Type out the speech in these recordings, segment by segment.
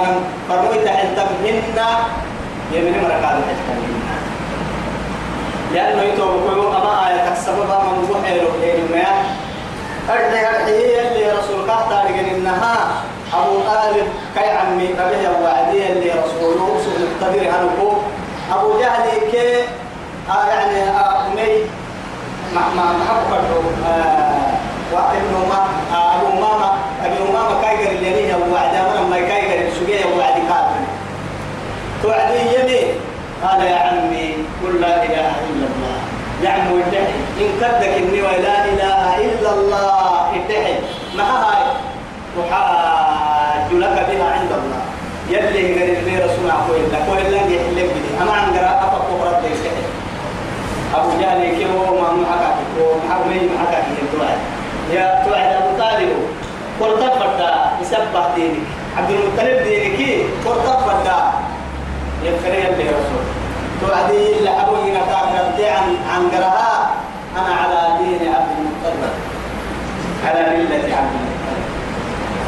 كان فرموي هن يمين مركاد تحت لأنه يتوب كل أما آية السبب من بحير إلما أرجع هي اللي رسول الله تارجن إنها أبو طالب كي عمي ربيع وعدي اللي رسوله سبحانه التدير عنه أبو جهل كي آه يعني أمي مع مع محبة آه وابن ما أبو ماما أبو ماما كايجر اللي هو وعدا من ما كايجر السجية وعد كافر توعدي يمي. قال يا عمي قل لا إله إلا الله. يا عم ادعي إن كدك إني ولا إله إلا الله ادعي ما هاي؟ وحاج لك بها عند الله. يلي قال لي رسول الله لك وإلا يحلك بدي أما عن قراءة فقرة ليس أبو جهل كي هو؟ ما محكك هو محرمي محكك الدعاء يا توعد. أبو طالب. قرطب فردا يسبح دينك. عبد المطلب دينك قرطب فردا يفكري اللي رسول توعدي إلا أبو ينتاك عن عن قراءة أنا على دين عبد المطلب. على ملة عبد المطلب.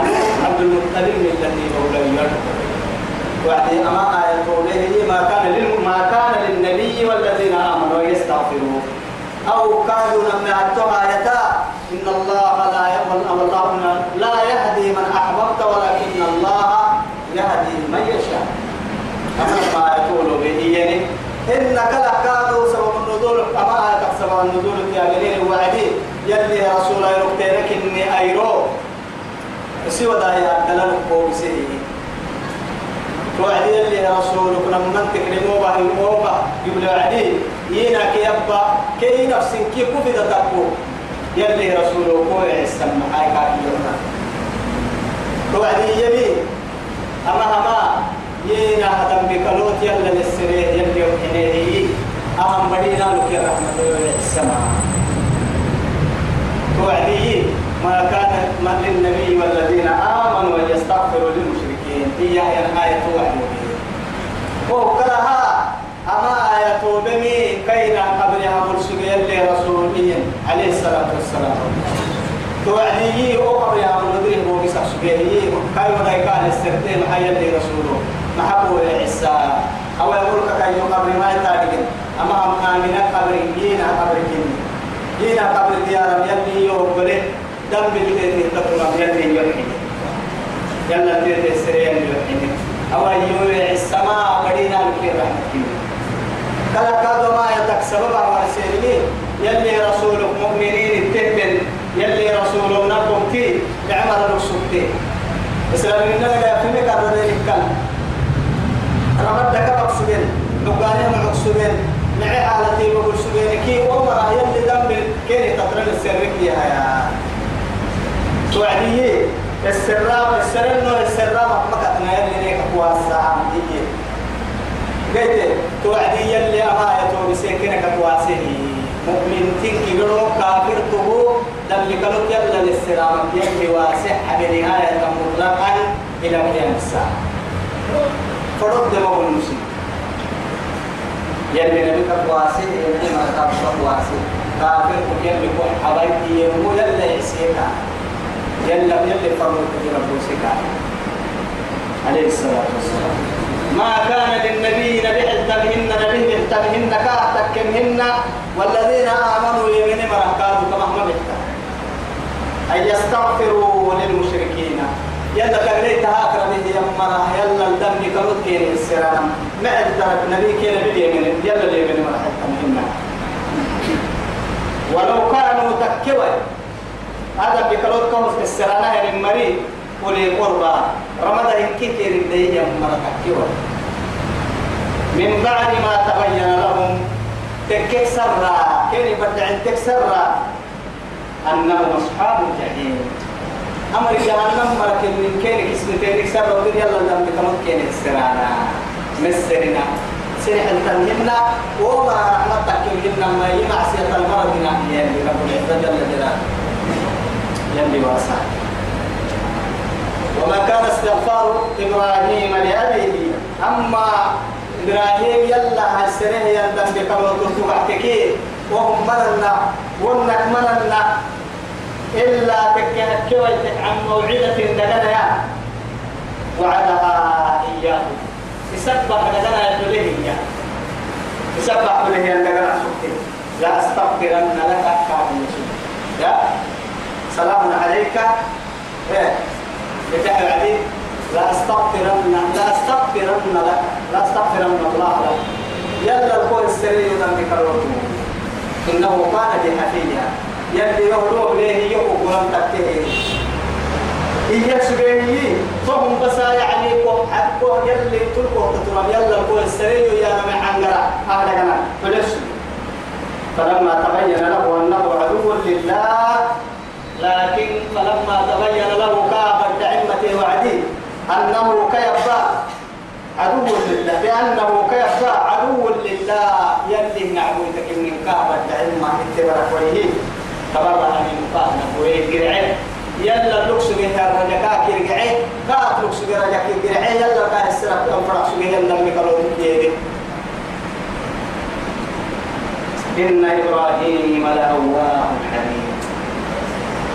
أنا عبد المطلب التي مولى وعدي أما آية قوله ما كان. ما كان للنبي والذين آمنوا يستغفروا أو كانوا لما أتوا آيتا إن الله لا يقبل الله لا يهدي من أحببت ولكن الله يهدي من يشاء أما ما يقول به يعني إنك لكادوا سبب النزول أما آية سبب النزول يا جليل وعدي يلي يا رسول الله يركتنك إني أيرو. سوى دايا دلال قوسي توعدي اللي يا رسول كنا من تكلموا به الموبا يقول عدي ينا كي يبا كي نفس كي كفي تتبو يلي يا رسول كوي السمع هاي كاكي يونا توعدي يبي أما أما ينا هدم بكالوت يلا للسرير يلي يوحنيه أهم بدينا لك يا رحمة السماء توعدي ما كان من للنبي والذين آمنوا يستغفروا للمشركين هي الآية واحدة وكلها أما آية بمي كينا قبلها مرسل اللي رسولهم عليه الصلاة والسلام توعدي أو قبلها مرسل هو بسح سبيه كاي ولا كان السرتين حي اللي محبوب عيسى أو يقول لك كاي قبل ما يتعلم أما آمنا قبل جينا قبل جينا جينا قبل ديارم يلي يوبله. دم بالتي تقرأ يلي يلي يلا تيت السريان يلي أو يوم السماء بدينا لك رحمة كلا كادو ما يتك سبب ورسيلين يلي رسولك مؤمنين التهبل يلي رسول نبم تي بعمر الرسولتي إسلام إننا لا يفهمك الرجل الكلام رمضك مقصودين نقانيه مقصودين معي حالتي سبيني كي أمرا يلي دم كيني تطرق السرك يا توعدية السرام السرنو السرام مكتنا يلي نيك قواسا دي قلت توعدي يلي أما يتو بسيكنك قواسه مؤمن تنكي قلو كافر تهو لم يقلوا يلا للسرام يلي واسح بنهاية مطلقا إلى قيام الساعة. فرد مو المسلم. يلي نبيك قواسه يلي ما تابس قواسه كافر يلي كون حبايبي يمو يلا يسيكا يلا يلا فرموا كثير بوسك عليه الصلاة والسلام. ما كان للنبي نبي حتبهن نبي حتبهن كاتكنهن والذين آمنوا يمين مركادوا كما هم أن يستغفروا للمشركين. يلا كبريت هاكرا به يمرا. يلا الدم كمت كين السرام ما الدرب نبي كين باليمين يلا اليمين مرحبا ولو كانوا تكوي هذا بكلوت كوس السرانة يعني مري ولي قربا. رمضان إن كتير الدين يمرا تكوي من بعد ما تبين لهم تكسر كين بدع تكسر أنهم أصحاب الجحيم. أمر جهنم مرك من كين اسم تيرك سر ودر يلا لم تكمل كين السرانا مسرنا. سرح التنهنا وما رحمتك يمنا ما يمعصية المرض نحن يلي رب العزة جل جلاله يلي واسع. وما كان استغفار إبراهيم لأبيه. أما إبراهيم يلا هالسنة يندم بكم وتوحكي وهم مرنا. ونك مرنا. إلا تكهكويتك عن موعدة دقنا يا وعدها يسبح لنا يدله يسبح له أن لا أستغفرن لك كافي يا سلام عليك. إيه. بتاع عليه لا أستغفرن لا أستغفرن لك. لا أستغفرن الله لك. يلا القول السري ذنبك الوضوء إنه كان بحفيا يلي يهدوه ليه يهو قرم تكيه. إيه سبيه فهم بس يعني حقه يلي تلقوا تترم يلا القول السري يا نمي عنقرا أهلا كمان فلسوا فلما تبين له أنه عدو لله لكن فلما تبين له كعب عمته وعدي أنه كيبا عدو لله. بأنه كيبا عدو لله. يلي نعبوتك من كعب عمة اتبرك ويه تبرع من قانا ويه قرعة. يلا لوكس به الرجاء كيرجعه كات لوكس به الرجاء كيرجعه يلا كان السرق أنفرح سبيه النبي قالوا يدي إن إبراهيم لأواه حليم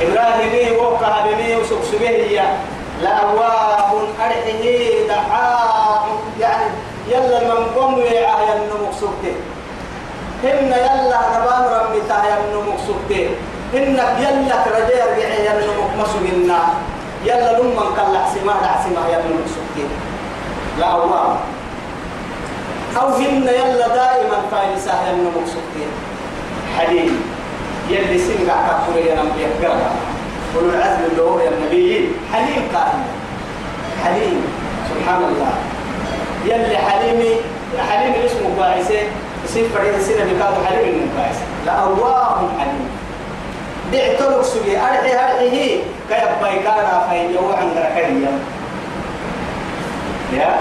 إبراهيم وقع بمي وسك سبيه لأواه أرحه دعاء يعني يلا من قم ويعه ينمك سكته إن يلا نبام رمي تاه ينمك سكته إنك يلا رجع رجع ينمك مسجنا يلا لمن كلا سما دعسما ينمك سكته لأواه أو هن يلا دائما فايسة ينمو مقصودين حليم. يلي سنقع كفر ينم يقرأ قولوا العزم اللي هو النبي حليم قائم. حليم. سبحان الله. يلي حليمي حليم اسمه باعثة يصير فريد السنة بكاد حليم المباعث لا الله حليم. دعتلك سبي أرحي أرحيه كيبا يكارا فين يوعن غرقيا يا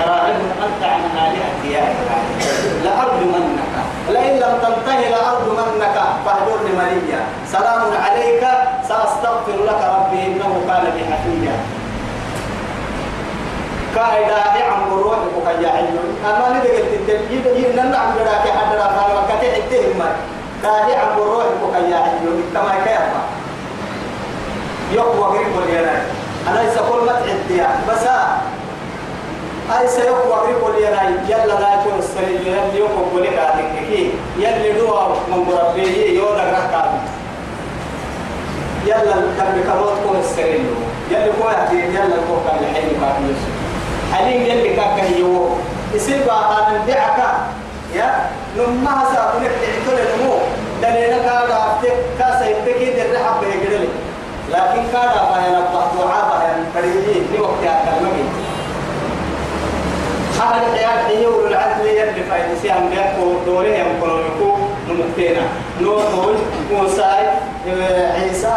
راغب أنت عن آلهتي يا إبراهيم لأرجمنك لئن لم تنتهي لأرجمنك فاهجرني مليا سلام عليك سأستغفر لك ربي إنه كان بي حفيا كايدا عم الروح وكيا علم أما ندق التنجيد ينن نعم لك حد رفع وكتي حتهم كاي عم الروح وكيا علم كما كيف يقوى غير ولينا أنا ليس كل متعد بس أي سيقوى بيقول يا يلا لا تقول السرير يلي يقوى بولك عاتك يلي دوا من بربيه يودا ركاب يلا كم كروت كون السرير يلي كون يلا كون كان الحين كان يسوع حليم يلي كاك يو يصير بقى ندعك يا نما في وقت أكلمك أهل الحياة هي أولو العزم يلي فايد سيام بيكو دوره يمكنون يكو نمكتنا نوح موسى عيسى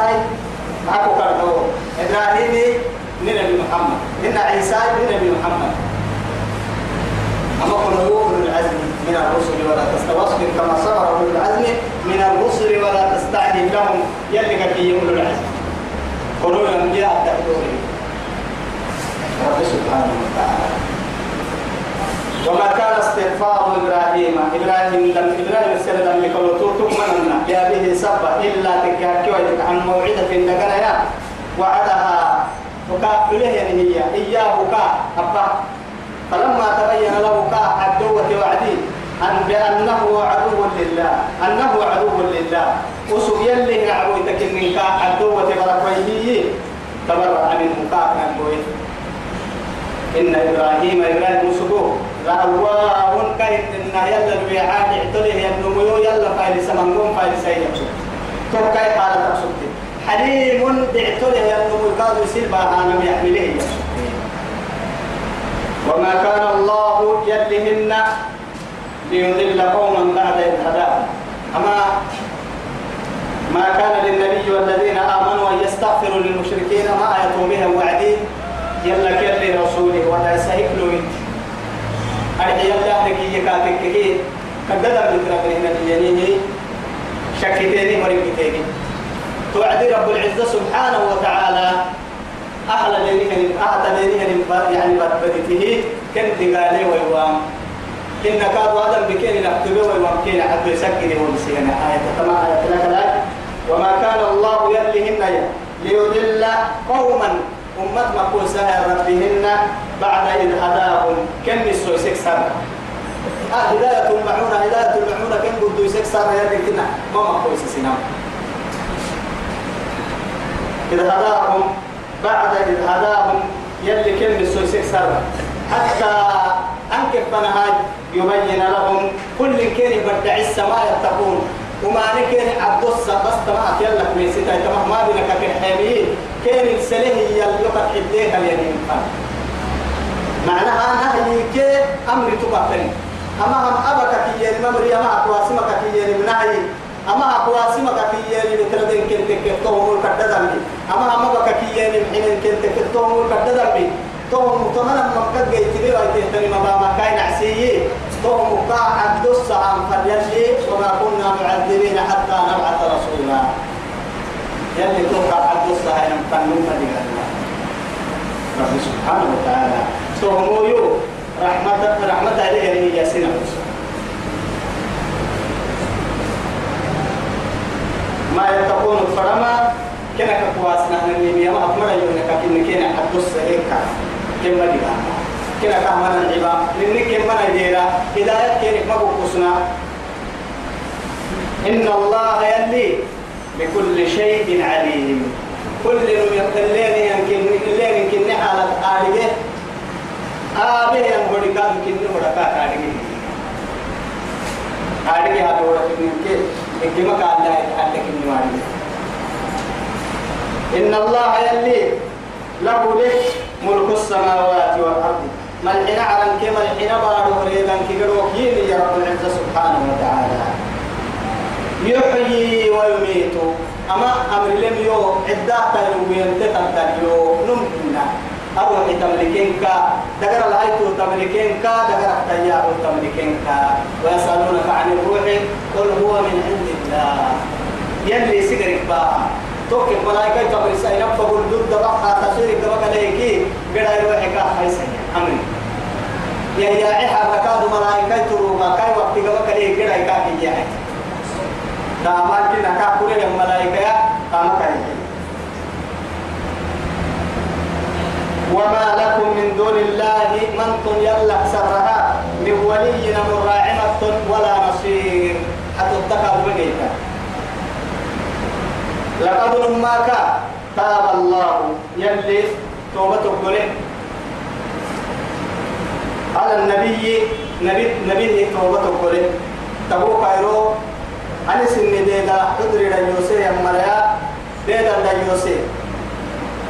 معكو كردو إبراهيم نبي محمد إن عيسى نبي محمد أما كنا أولو العزم من الرسل ولا تستوصل كما صبر أولو العزم من الرسل ولا تستعجل لهم. يلي كفي أولو العزم. كنوا الأنبياء تحدورهم رب سبحانه وتعالى. وما كان استغفار إبراهيم إبراهيم لم إبراهيم سر لم يقول تؤمننا يا به سبا إلا تكاكي عن موعدة دغنا وعدها وكا إليه يعني هي. إياه كا. أبا. فلما تبين له كا عدوة وعدي أن بأنه عدو لله. أنه عدو لله. وسو يلي عدو تكن كا عدوة بركويه تبرع منه. من إن إبراهيم إبراهيم سبوه. لأواه كاين إن يلا البيعان اعتله ينمو يلا فايل سمنقوم فايل سيجب توكاي حالة تقصد. حليم اعتله ينمو قالوا يسير باهانا يحمله وما كان الله يدهن ليضل قوما بعد إذ هداهم. أما ما كان للنبي والذين آمنوا أن يستغفروا للمشركين ما آيتوا بهم وعدين يلا رسوله ولا سيكلوا أرحي الله لك يكاتك كي. كدد من ربنا اليمين شكتيني مريكتيني توعد رب العزة سبحانه وتعالى. أهل بينهم أهل بينهم يعني بدبته كنت قالي ويوام إن كاد آدم بكين نكتبه ويوام كين حتى يسكنه ونسينا آية تمام آية لك وما كان الله يلهن ليضل قوما أمة مقول سهل ربهن بعد إذ هداهم. كم نسوا سكسر آه هداية المعونة هداية المعونة كم بدو سكسر يا دكتنا ما مقول سنام إذ هداهم بعد إذ هداهم. يلي كم نسوا سكسر حتى أنكف فنهاج يبين لهم كل كان بدع السماء يتقون. وما نكين عبد الصا بس تما يلا من ستا تما ما بينك كحامي كان السله يلقى حديها اليمين. معناها نهي كي أمر تقتل أما هم أبك كي يعني ممري أما أقواسمك كي يعني منهي أما أقواسمك كي يعني بتردين كنت كتوهم الكددم أما هم أبك كي يعني حين كنت كتوهم الكددم توهم تمنا من قد جيت لي وأنت تاني ما ما كاين عسيه توهم قاع الدس عن فليلي وما كنا معذبين حتى نبعث رسولا. يلي توقع الدس هاي نمتنون فليلي رب سبحانه وتعالى. توهم يو رحمة رحمة عليه هي سنة ما يتقون فرما كنا كواسنا من يوم أكمل يوم كنا كنا حدث هيك. كم بدينا كنا كمان العبا لأن كم من يدينا هداية كنا ما بقصنا إن الله يلي بكل شيء عليم كل الليل يمكن الليل يمكن حالة آلية آبه ينبغي كان يمكن مركا آلية آلية هذا هو يمكن إنما قال لا يتحدث إنه إن الله يلي له لك ملك السماوات والأرض ما الحين على كما الحين بارو ريبا كيرو كيني يا رب العزة سبحانه وتعالى. يحيي ويميت. أما أمر لم يو عدة تلوين تتنتليو نمنا أبو تملكين كا دقر الهيتو تملكين كا دقر التيار تملكين كا ويسألونك عن الروح. قل هو من عند الله. يلي سجرك بقى توك الملائكة تبري ساينا فقول دود دبقى تصوير كما كليكي قد يروح كا هاي سنة أمري يا يا إحا ركاد ملائكة تروما كاي وقت كما كليكي قد يكا كي جاهد دامان كنا كا كوري الملائكة كما كليكي وما لكم من دون الله من يلا سرها من ولي من راعمة ولا نصير حتى اتقوا بقيتا لقد نماك تاب الله يلي توبة قوله على النبي نبي نبي توبة قوله تبو كايرو أنا سن ديدا تدري يوسف يا مريا ديدا يوسف.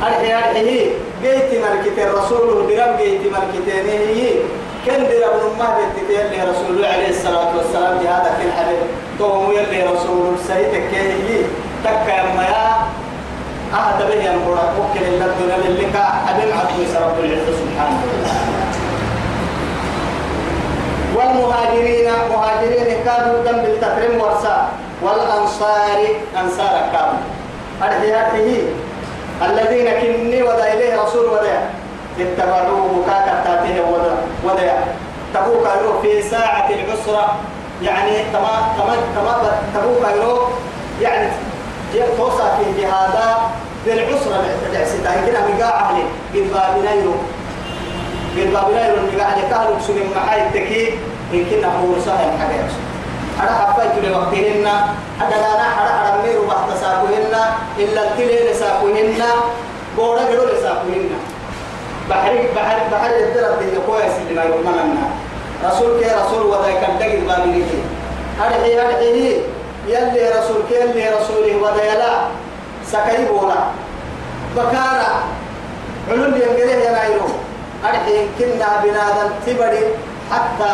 أرحي أرحي جيت مركت الرسول درم جيت مركتين هي كن درم نمه بيت يلي رسول عليه الصلاة والسلام جهاد في الحبيب. توم يلي رسول سيدك هي تكا يا أهد به ينبرا وكل إلا الدنيا للك أبن عبد رب العزة سبحانه والمهاجرين مهاجرين كانوا دم بالتكريم ورسا والأنصار أنصار كانوا. أرحياته الذين كني ودا إليه رسول ودا اتبعوه كاكا تاتيه ودا ودا تبوك في ساعة العسرة. يعني تما تما تما تبوك يعني توصى في جهادا بالعسرة دعستا كده مقاع أهلي. قد بابنايرو قد بابنايرو مقاع أهلي كهلو سنين محاي التكي إن كنا هو سهل حاجة أنا حبيت لوقتهن أنا حدا حدا ميرو بحث ساكوهن إلا التلي لساكوهن بورا قدو لساكوهن بحري بحر بحر الدرب دي كويس اللي ما يؤمننا رسول كي رسول وذاك الدقيق بابنيه أرحي أرحي يلي رسول يلي رسوله وديلا سكاي بولا. بكارا. علم ينقله ينايرو أرحين كنا بنادم تبري حتى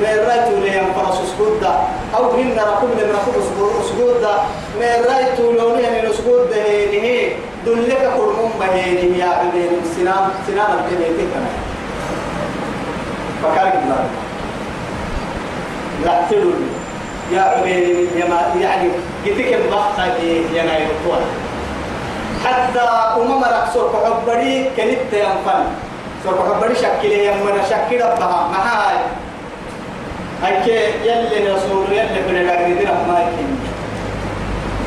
من رأيت لي ينفرس سجودا أو هن ركم من ركوب سجودا من رأيت لوني من سجود هي دلك كرمم بهيني يا عبين سنام سنام الدنيا تكنا بكارا كنا لا تلوني يا يما يعني قلتك الضغطة يناير حتى أمم رقصور كحبري كنت ينفن. سور كحبري شكل يمنا شكل ربها. محاي هيك يلي رسول يلي بن الأجردين ما يكين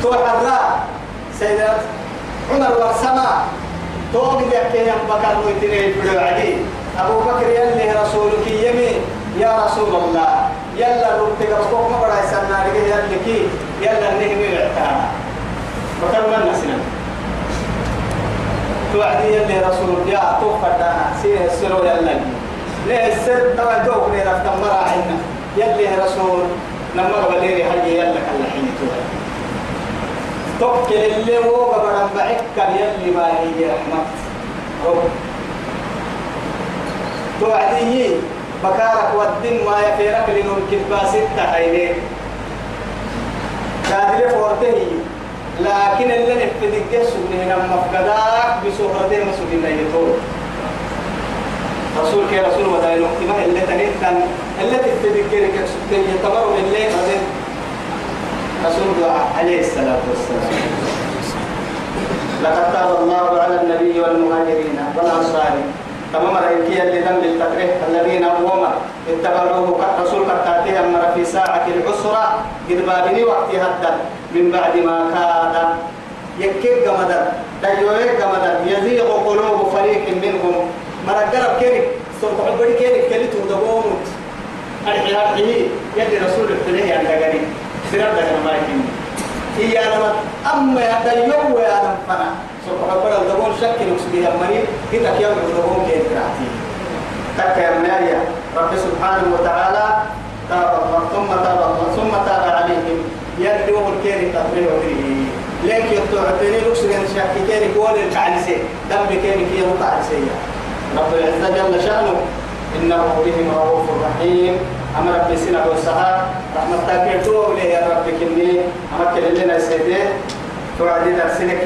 تو حرا سيدنا عمر وسما توقد يحكي يم بكر ويتني بدو عدي أبو بكر يلي رسولك يمي. يا رسول الله. يلا ربك ربك ما بڑا سنة لك يلا كي. يلا نهمي اعتانا بكر من نسنا توعدي يلي رسول يا توفى دانا سيه السرو يلا ليه السر؟ توا دوك ليه رفت مرا عنا يلي رسول لما قبليري حاجة يلا كلا حين توعد توكل اللي هو قبل بعك يلي ما هي رحمة رب توعدي بكارك والدين ما يفيرك لنون كتبا ستة هينين كادلي فورته لكن اللي نفدك جسد هنا مفقداك بسهرتين مسؤولين يطول رسول كي رسول وداي نقطة اللي تنين اللي تفدك جريك سبتين يتمروا اللي بعدين رسول دعاء عليه الصلاة والسلام. لقد تاب الله على النبي والمهاجرين والأنصار. تمام رأيكي اللي ذنب التقريح الذين هم اتبعوه رسول كتاتي أمر في ساعة العسرة قد بابني وقت هدا من بعد ما كاد. يكيب قمدا دجوه قمدا يزيغ قلوب فريق منهم. مرقرب كيرك سوف عبري كيرك كلتو دبومت أرحي أرحي يدي رسول الفليه عند قريب. سرد لنا ما يكين هي أنا أما هذا اليوم يا أنا فنا سوف أقول الدبون شك نكسبها مريض. كده كيف الدبون كيف كراتي تك يا رب سبحانه وتعالى تاب الله ثم تاب الله ثم تاب عليهم. يدعو الكير تطبيع وغيره ليك يتوعدني لكسر شك كير قول الكعلسي دم كير كي مقعلسي رب العزة جل شأنه إنه بهم رؤوف رحيم. أمر بسنا وسها رحمتك يتوب له يا رب كني. أمر كلنا سيدي توعدي درسنك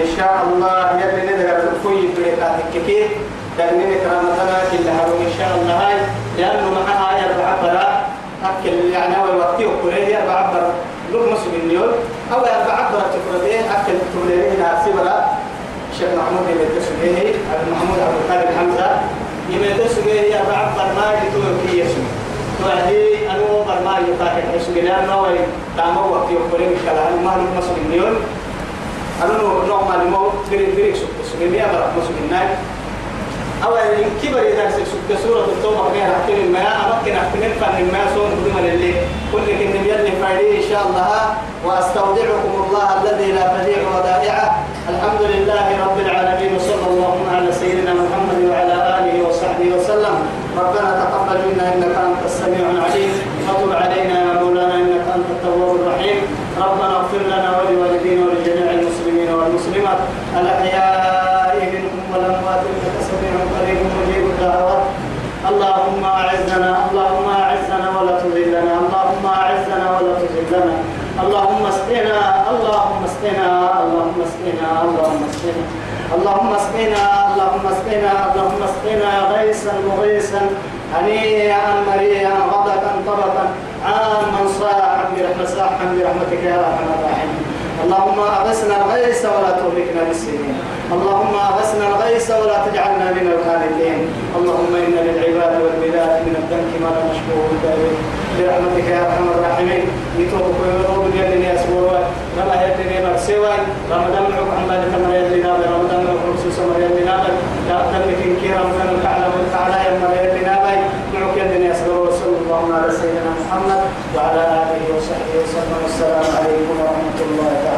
إن شاء الله يلي ندر تكوي بريكاتك كي دعني كرامتنا كل هارو إن شاء الله هاي لأنه معها يربع برا أكل يعني أول وقت يقول يربع برا لو مسلم اليوم. أو يربع برا تفرده أكل توليه ناسي برا الشيخ محمود بن تسويه محمود عبد القادر حمزة. يمدى سويه يربع برا ما يتوه كي يسوي توعدي أنا برما يطاك حسوي لأنه تامو وقت يقول كلام ما لو مسلم اليوم. ما لمو. غريب غريب سوق سوق مية برا مسلم الناي أو إن كبر إذا سوق. سورة التوبة غير أحكي ما أمكن أحكي فن ما سون بدون اللي كل كن بيد فايدي إن شاء الله. وأستودعكم الله الذي لا تضيع ودائعه الحمد لله رب العالمين. وصلى الله على سيدنا محمد وعلى آله وصحبه وسلم. ربنا تقبل منا إنك أنت السميع العليم. وتب علينا يا مولانا إنك أنت التواب الرحيم. ربنا اغفر لنا ولوالدينا ولجميع المسلمين والمسلمات الأحياء منهم والأموات إنك سميع قريب مجيب الدعوات اللهم أعزنا اللهم أعزنا ولا تذلنا اللهم أعزنا ولا تذلنا اللهم اسقنا اللهم اسقنا اللهم اسقنا اللهم اسقنا اللهم اسقنا اللهم اسقنا اللهم اسقنا غيثا مغيثا هنيئا مريئا غضبا طبقا عاما صاحا برحمة صاحا برحمتك يا أرحم الراحمين. اللهم أغثنا الغيث ولا تهلكنا بالسنين. اللهم أغثنا الغيث ولا تجعلنا من الهالكين اللهم ان للعباد والبلاد من الدنك ما لا نشكوه الدائم برحمتك يا أرحم الراحمين. يتوبك ويروب يدني أسبوع لما يدني مرسوا رمضان معك عن ذلك ما يدنا رمضان معك خصوصا ما يدنا لا تملك كي رمضان الكعلى والكعلى يما يدنا معك يدني أسبوع وصلى الله على سيدنا محمد وعلى آله وصحبه وسلم. والسلام